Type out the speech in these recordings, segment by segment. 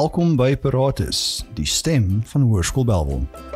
Welkom by Paratus, die stem van Hoërskool Belwel.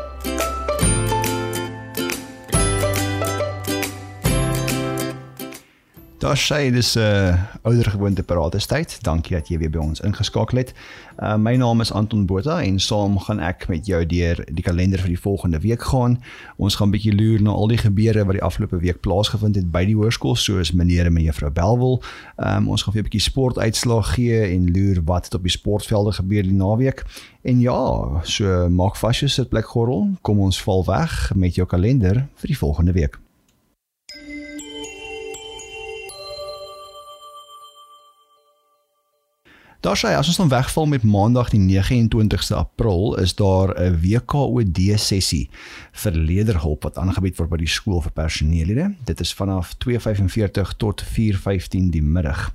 Daar sê dis 'n uh, ouer gewoonte paratus tyd. Dankie dat jy weer by ons ingeskakel het. Uh, my naam is Anton Botha en saam gaan ek met jou deur die kalender vir die volgende week gaan. Ons gaan 'n bietjie loer na al die gebeure wat die afgelope week plaasgevind het by die hoërskool soos meneer en mevrou Belwel. Um, ons gaan vir 'n bietjie sportuitslae gee en loer wat het op die sportvelde gebeur die naweek. En ja, so maak vas jou sitplek gordel. Kom ons val weg met jou kalender vir die volgende week. Daar sê as ons dan wegval met Maandag die 29ste April is daar 'n WKOD sessie vir leerderhulp wat aangebied word by die skool vir personeellede. Dit is vanaf 2:45 tot 4:15 die middag.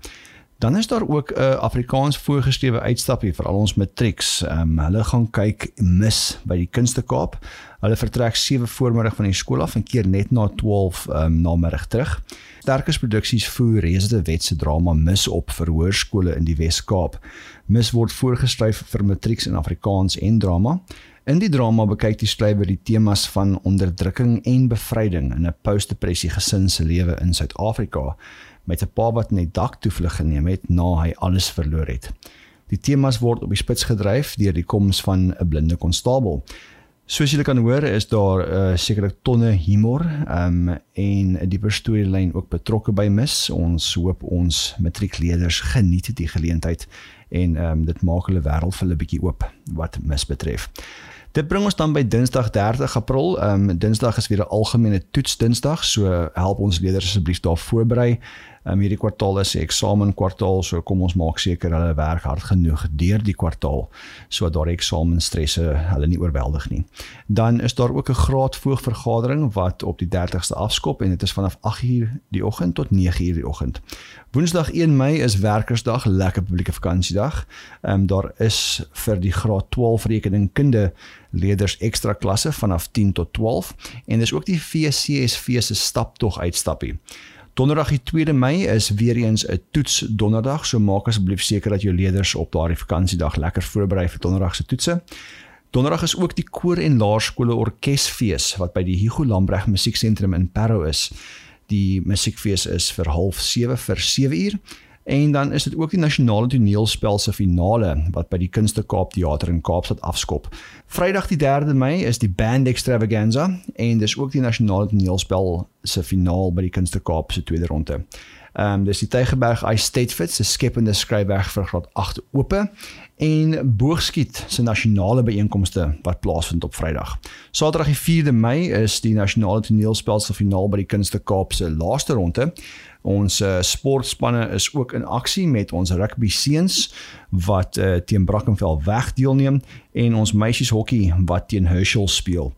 Dan is daar ook 'n Afrikaans voorgeskrewe uitstappie vir al ons matrieks. Ehm um, hulle gaan kyk mis by die Kunste Kaap. Hulle vertrek 7 voormiddag van die skool af en keer net na 12 ehm um, namiddag terug. Sterkes Produksies voer reëse wetse drama mis op vir hoërskole in die Wes-Kaap. Mis word voorgeskryf vir matrieks in Afrikaans en drama. In die drama bekyk die skrywer die temas van onderdrukking en bevryding in 'n post-depressie gesin se lewe in Suid-Afrika met 'n pa wat net dak toe vlug geneem het na hy alles verloor het. Die temas word op die spits gedryf deur die koms van 'n blinde konstabel. Soos julle kan hoor, is daar 'n uh, sekerlik tonne humor um, en 'n dieper storielyn ook betrokke by Mis. Ons hoop ons matriekleerders geniet die geleentheid en um, dit maak hulle wêreld vir hulle bietjie oop wat Mis betref. Dit bring ons dan by Dinsdag 30 April. Ehm um, Dinsdag is weer 'n algemene toets Dinsdag, so help ons leerders asseblief daar voorberei. Um, hierdie kwartaal is 'n eksamen kwartaal, so kom ons maak seker hulle werk hard genoeg deur die kwartaal sodat daar eksamenstresse hulle nie oorweldig nie. Dan is daar ook 'n graadvoogvergadering wat op die 30ste afskop en dit is vanaf 8uur die oggend tot 9uur die oggend. Woensdag 1 Mei is werkersdag, lekker publieke vakansiedag. Ehm um, daar is vir die graad 12 rekeningkunde leerders ekstra klasse vanaf 10 tot 12 en dis ook die VCSV se staptog uitstappie. Donderdag die 2de Mei is weer eens 'n toets donderdag, so maak asseblief seker dat jou leerders op daardie vakansiedag lekker voorberei vir donderdag se toetse. Donderdag is ook die koor en laerskole orkesfees wat by die Hugo Lambreg Musieksentrum in Parow is. Die musiekfees is vir 07:30 vir 7uur En dan is dit ook die nasionale toneelspel se finale wat by die Kunste Kaap Theater in Kaapstad afskop. Vrydag die 3de Mei is die Band Extravaganza en dis ook die nasionale toneelspel se finaal by die Kunste Kaap se tweede ronde. Ehm um, dis die Tygerberg Ice State Fit se skepende skryfweg vir graad 8 ope en boogskiet se nasionale byeenkomste wat plaasvind op Vrydag. Saterdag die 4de Mei is die nasionale toneelspel se finaal by die Kunste Kaap se laaste ronde. Ons uh, sportspanne is ook in aksie met ons rugby seuns wat uh, teen Brackenfell weg deelneem en ons meisies hokkie wat teen Herschel speel.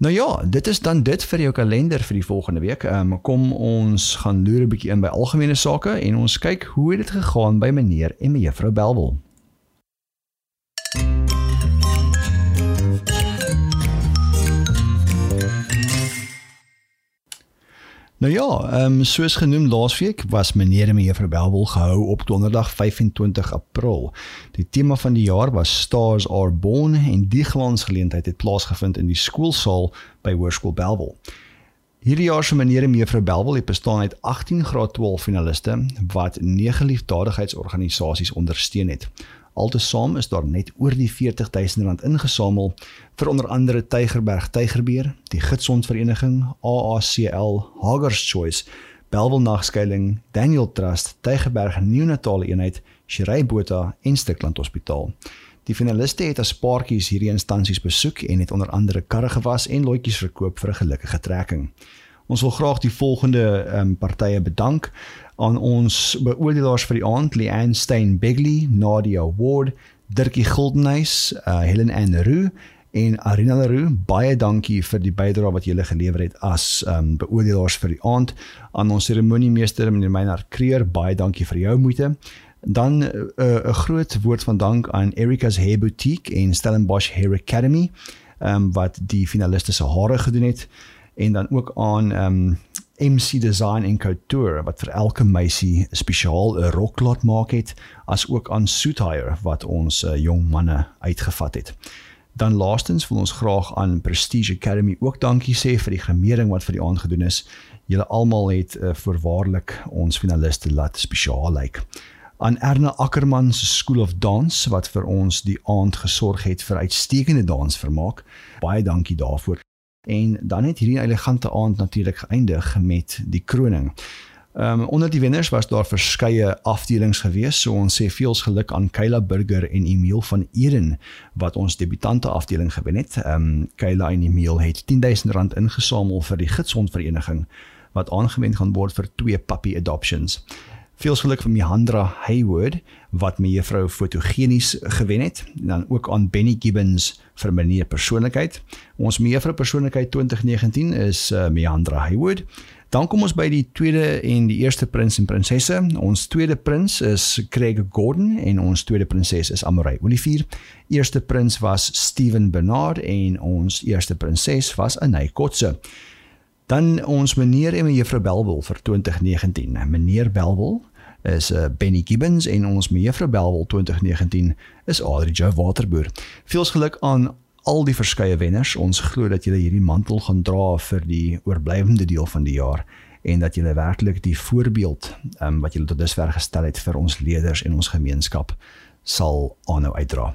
Nou ja, dit is dan dit vir jou kalender vir die volgende week. Ehm um, kom ons gaan loer 'n bietjie in by algemene sake en ons kyk hoe het dit gegaan by meneer en mevrou Belwel. Nou ja, ehm um, soos genoem laasweek was meneer en mevrou Belwel gehou op donderdag 25 April. Die tema van die jaar was Stars Are Born en die glansgeleentheid het plaasgevind in die skoolsaal by Hoërskool Belwel. Hierdie jaar se meneer en mevrou Belwel het bestaan uit 18 graad 12 finaliste wat 9 liefdadigheidsorganisasies ondersteun het. Altesaam is daar net oor die 40000 rand ingesamel vir onder andere Tygerberg Tygerbeer, die Gidsond Vereniging, AACL, Hagers Choice, Belwel Nagskuiling, Daniel Trust, Tygerberg Neonatale Eenheid, Shirey Botha en Stikland Hospitaal. Die finaliste het as paartjies hierdie instansies besoek en het onder andere karre gewas en loetjies verkoop vir 'n gelukkige trekking. Ons wil graag die volgende um, partye bedank aan ons beoordelaars vir die aand, Leanne Stein Begley, Nadia Ward, Dirkie Guldenhuis, uh, Helen Ann Roo en Arina Leroux. Baie dankie vir die bydrae wat julle gelewer het as um, beoordelaars vir die aand. Aan ons seremoniemeester meneer Meinhard Kreer, baie dankie vir jou moeite. Dan uh, 'n uh, groot woord van dank aan Erica's Hair Boutique en Stellenbosch Hair Academy, um, wat die finaliste se hare gedoen het en dan ook aan um, MC Design en Couture wat vir elke meisie spesiaal 'n rok laat maak het, as ook aan Suithire wat ons uh, jong manne uitgevat het. Dan laastens wil ons graag aan Prestige Academy ook dankie sê vir die gemering wat vir die aand gedoen is. Julle almal het uh, voorwaardelik ons finaliste laat spesiaal lyk. Like aan Erna Ackerman se School of Dance wat vir ons die aand gesorg het vir uitstekende dansvermaak. Baie dankie daarvoor. En dan het hierdie elegante aand natuurlik geëindig met die kroning. Ehm um, onder die wenners was daar verskeie afdelings gewees. So ons sê veels geluk aan Kayla Burger en Emil van Eden wat ons debutante afdeling gewen het. Ehm um, Kayla en Emil het R10000 ingesamel vir die Gidsondvereniging wat aangewend gaan word vir twee puppy adoptions. Veel geluk vir Mehandra Hayward wat my juffrou fotogenies gewen het. Dan ook aan Benny Gibbons vir meneer persoonlikheid. Ons mevrou persoonlikheid 2019 is uh, Mehandra Hayward. Dan kom ons by die tweede en die eerste prins en prinsesse. Ons tweede prins is Craig Gordon en ons tweede prinses is Amorey Olivier. Eerste prins was Steven Bernard en ons eerste prinses was Anay Kotse. Dan ons meneer en mevrou Belwel vir 2019. Meneer Belwel is uh, Benny Gibbons en ons mevrou Belwel 2019 is Adri Jo Waterboer. Veels geluk aan al die verskeie wenners. Ons glo dat julle hierdie mantel gaan dra vir die oorblywende deel van die jaar en dat julle werklik die voorbeeld um, wat julle tot dusver gestel het vir ons leerders en ons gemeenskap sal aanhou uitdra.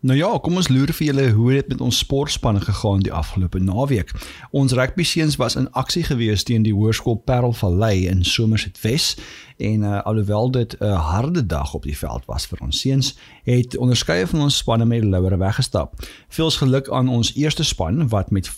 Nou ja, kom ons loer vir julle hoe dit met ons sportspan gegaan die afgelope naweek. Ons rugby seuns was in aksie gewees teen die Hoërskool Parelvallei in Somerset Wes en uh, alhoewel dit 'n harde dag op die veld was vir ons seuns, het onderskeie van ons spanne met louere weggestap. Veels geluk aan ons eerste span wat met 24-17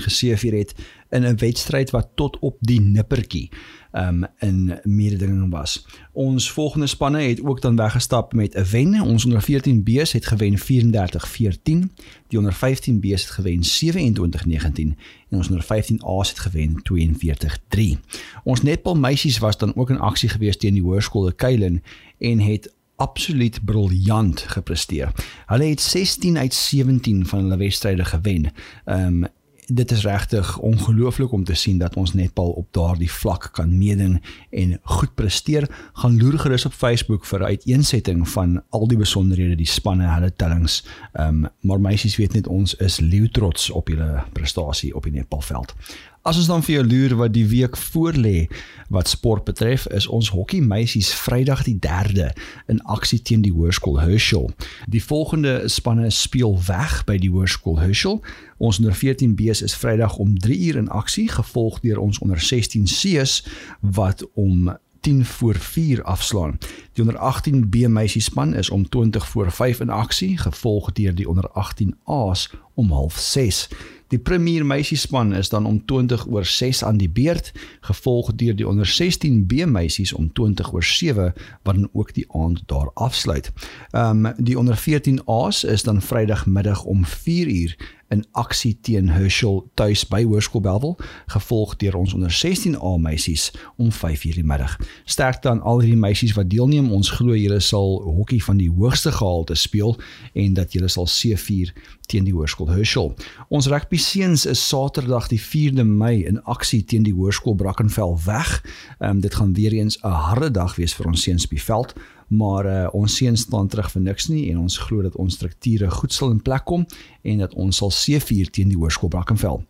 geseëvier het in 'n wedstryd wat tot op die nippertjie um, in mededinging was. Ons volgende spanne het ook dan weggestap met 'n wen. Ons onder 14 B's het gewen 34-14. Die onder 15 B's het gewen 27-19 en ons onder 15 A's het gewen 42-3. Ons netbal meisies was dan ook in aksie gewees teen die hoërskool Keilen en het absoluut briljant gepresteer. Hulle het 16 uit 17 van hulle wedstryde gewen. Um, dit is regtig ongelooflik om te sien dat ons netbal op daardie vlak kan meeding en goed presteer. Gaan loer gerus op Facebook vir 'n uiteensetting van al die besonderhede, die spanne, hulle tellings. Ehm um, maar meisies weet net ons is leeu trots op julle prestasie op die netbalveld. As ons dan vir jou loer wat die week voorlê wat sport betref, is ons hokkie meisies Vrydag die 3de in aksie teen die Hoërskool Herschel. Die volgende spanne speel weg by die Hoërskool Herschel. Ons onder 14 B's is Vrydag om 3 uur in aksie, gevolg deur ons onder 16 C's wat om 10 voor 4 afslaan. Die onder 18 B meisiespan is om 20 voor 5 in aksie, gevolg deur die onder 18 A's om 06:30. Die premier meisiespan is dan om 20 oor 6 aan die beurt, gevolg deur die onder 16 B meisies om 20 oor 7 wat dan ook die aand daar afsluit. Ehm um, die onder 14 A's is dan Vrydagmiddag om 4 uur in aksie teen Herschel tuis by Hoërskool Belwel, gevolg deur ons onder 16A meisies om 5:00 die middag. Sterkte aan al die meisies wat deelneem. Ons glo julle sal hokkie van die hoogste gehalte speel en dat julle sal C4 teen die Hoërskool Herschel. Ons rugby seuns is Saterdag die 4de Mei in aksie teen die Hoërskool Brackenfell weg. Ehm um, dit gaan weer eens 'n harde dag wees vir ons seuns op die veld maar uh, ons seën staan terug vir niks nie en ons glo dat ons strukture goed sal in plek kom en dat ons sal seëvier teen die Hoërskool Brackenfell.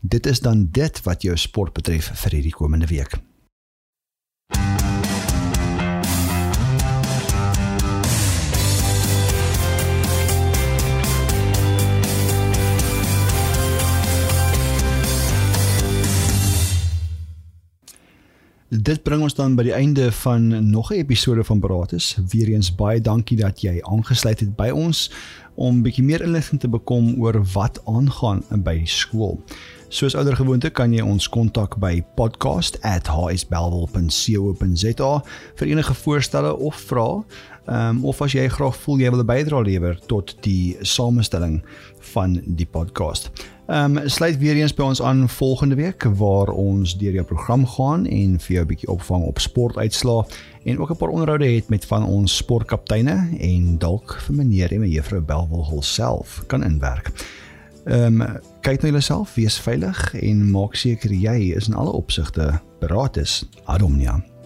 Dit is dan dit wat jou sport betref vir hierdie komende week. Dit bring ons dan by die einde van nog 'n episode van Baratus. Weereens baie dankie dat jy aangesluit het by ons om 'n bietjie meer inligting te bekom oor wat aangaan by skool. Soos ouer gewoonte kan jy ons kontak by podcast@hsbelwel.co.za vir enige voorstelle of vrae. Um, of as jy graag voel jy wil 'n bydrae lewer tot die samestelling van die podcast. Ehm um, sluit weer eens by ons aan volgende week waar ons deur jou program gaan en vir jou 'n bietjie opvang op sportuitslae en ook 'n paar onderhoude het met van ons sportkapteine en dalk vir meneer en mevrou Belwel homself kan inwerk. Ehm um, kyk na jouself, wees veilig en maak seker jy is in alle opsigte beraad is. Adomnia.